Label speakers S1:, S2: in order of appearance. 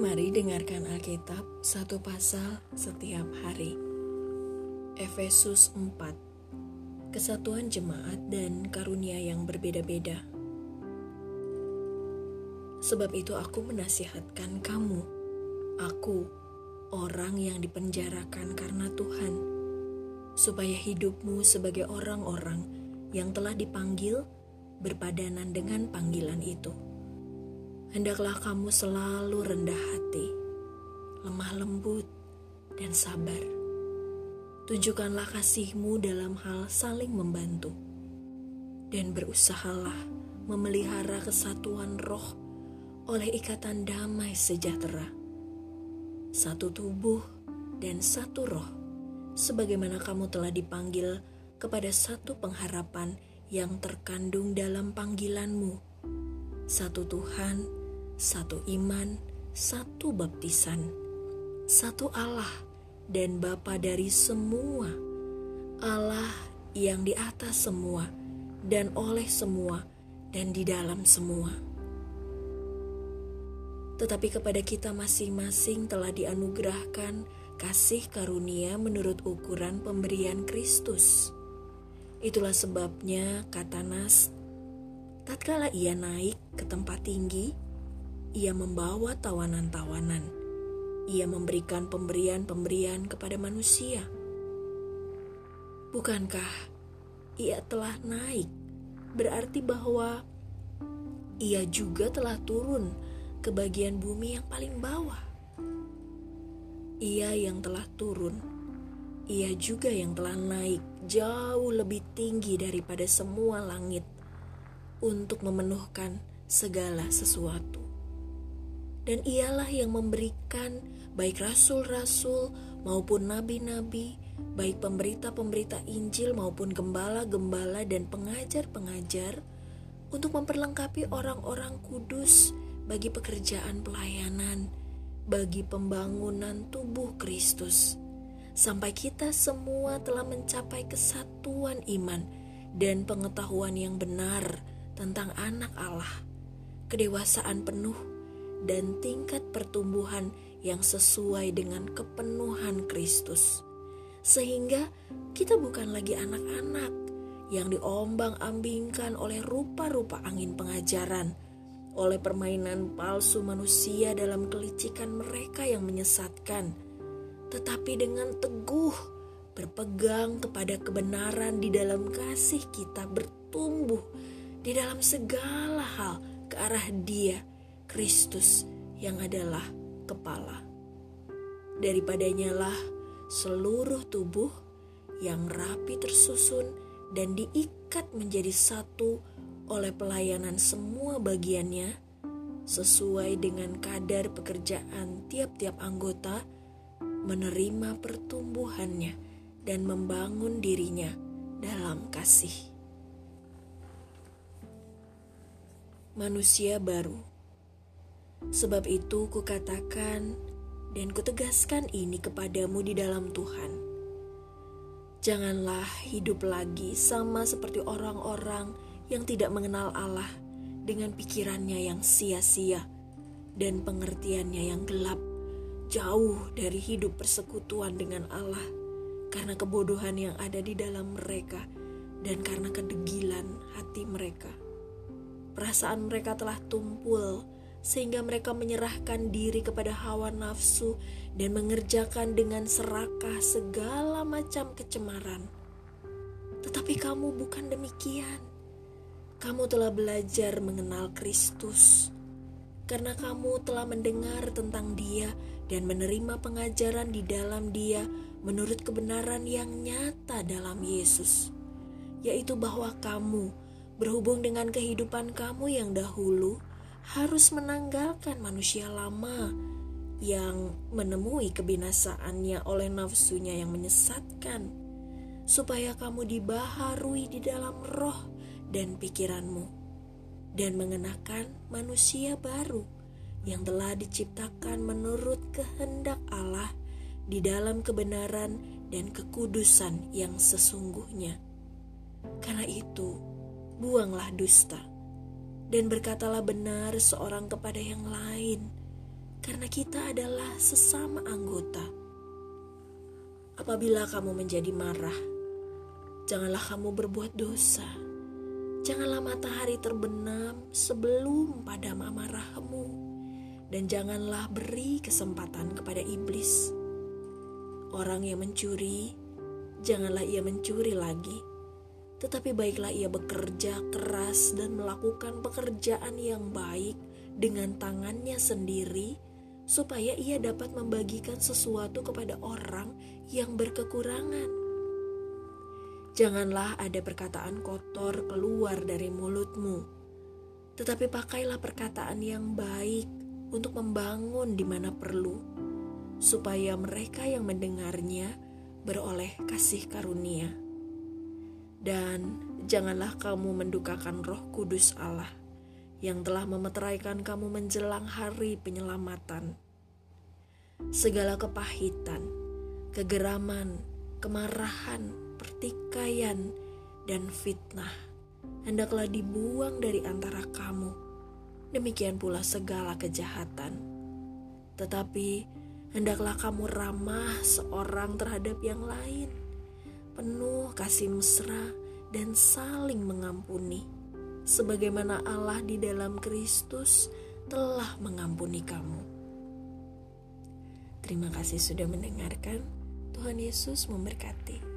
S1: Mari dengarkan Alkitab satu pasal setiap hari. Efesus 4 Kesatuan jemaat dan karunia yang berbeda-beda. Sebab itu aku menasihatkan kamu, aku, orang yang dipenjarakan karena Tuhan, supaya hidupmu sebagai orang-orang yang telah dipanggil berpadanan dengan panggilan itu hendaklah kamu selalu rendah hati, lemah lembut, dan sabar. Tunjukkanlah kasihmu dalam hal saling membantu, dan berusahalah memelihara kesatuan roh oleh ikatan damai sejahtera. Satu tubuh dan satu roh, sebagaimana kamu telah dipanggil kepada satu pengharapan yang terkandung dalam panggilanmu. Satu Tuhan, satu iman, satu baptisan, satu Allah dan Bapa dari semua, Allah yang di atas semua dan oleh semua dan di dalam semua. Tetapi kepada kita masing-masing telah dianugerahkan kasih karunia menurut ukuran pemberian Kristus. Itulah sebabnya kata Nas, tatkala ia naik ke tempat tinggi, ia membawa tawanan-tawanan. Ia memberikan pemberian-pemberian kepada manusia. Bukankah ia telah naik? Berarti bahwa ia juga telah turun ke bagian bumi yang paling bawah. Ia yang telah turun, ia juga yang telah naik jauh lebih tinggi daripada semua langit untuk memenuhkan segala sesuatu dan ialah yang memberikan baik rasul-rasul maupun nabi-nabi, baik pemberita-pemberita Injil maupun gembala-gembala dan pengajar-pengajar untuk memperlengkapi orang-orang kudus bagi pekerjaan pelayanan, bagi pembangunan tubuh Kristus. Sampai kita semua telah mencapai kesatuan iman dan pengetahuan yang benar tentang anak Allah, kedewasaan penuh dan tingkat pertumbuhan yang sesuai dengan kepenuhan Kristus. Sehingga kita bukan lagi anak-anak yang diombang-ambingkan oleh rupa-rupa angin pengajaran, oleh permainan palsu manusia dalam kelicikan mereka yang menyesatkan, tetapi dengan teguh berpegang kepada kebenaran di dalam kasih kita bertumbuh di dalam segala hal ke arah Dia Kristus yang adalah kepala. Daripadanya lah seluruh tubuh yang rapi tersusun dan diikat menjadi satu oleh pelayanan semua bagiannya sesuai dengan kadar pekerjaan tiap-tiap anggota menerima pertumbuhannya dan membangun dirinya dalam kasih. Manusia baru Sebab itu kukatakan dan kutegaskan ini kepadamu di dalam Tuhan. Janganlah hidup lagi sama seperti orang-orang yang tidak mengenal Allah dengan pikirannya yang sia-sia dan pengertiannya yang gelap, jauh dari hidup persekutuan dengan Allah karena kebodohan yang ada di dalam mereka dan karena kedegilan hati mereka. Perasaan mereka telah tumpul sehingga mereka menyerahkan diri kepada hawa nafsu dan mengerjakan dengan serakah segala macam kecemaran. Tetapi kamu bukan demikian. Kamu telah belajar mengenal Kristus karena kamu telah mendengar tentang Dia dan menerima pengajaran di dalam Dia menurut kebenaran yang nyata dalam Yesus, yaitu bahwa kamu berhubung dengan kehidupan kamu yang dahulu harus menanggalkan manusia lama yang menemui kebinasaannya oleh nafsunya yang menyesatkan, supaya kamu dibaharui di dalam roh dan pikiranmu, dan mengenakan manusia baru yang telah diciptakan menurut kehendak Allah di dalam kebenaran dan kekudusan yang sesungguhnya. Karena itu, buanglah dusta dan berkatalah benar seorang kepada yang lain, karena kita adalah sesama anggota. Apabila kamu menjadi marah, janganlah kamu berbuat dosa. Janganlah matahari terbenam sebelum pada amarahmu, dan janganlah beri kesempatan kepada iblis. Orang yang mencuri, janganlah ia mencuri lagi, tetapi baiklah ia bekerja keras dan melakukan pekerjaan yang baik dengan tangannya sendiri supaya ia dapat membagikan sesuatu kepada orang yang berkekurangan. Janganlah ada perkataan kotor keluar dari mulutmu, tetapi pakailah perkataan yang baik untuk membangun di mana perlu, supaya mereka yang mendengarnya beroleh kasih karunia. Dan janganlah kamu mendukakan Roh Kudus Allah yang telah memeteraikan kamu menjelang hari penyelamatan. Segala kepahitan, kegeraman, kemarahan, pertikaian, dan fitnah hendaklah dibuang dari antara kamu. Demikian pula segala kejahatan. Tetapi hendaklah kamu ramah seorang terhadap yang lain, penuh kasih mesra dan saling mengampuni sebagaimana Allah di dalam Kristus telah mengampuni kamu. Terima kasih sudah mendengarkan. Tuhan Yesus memberkati.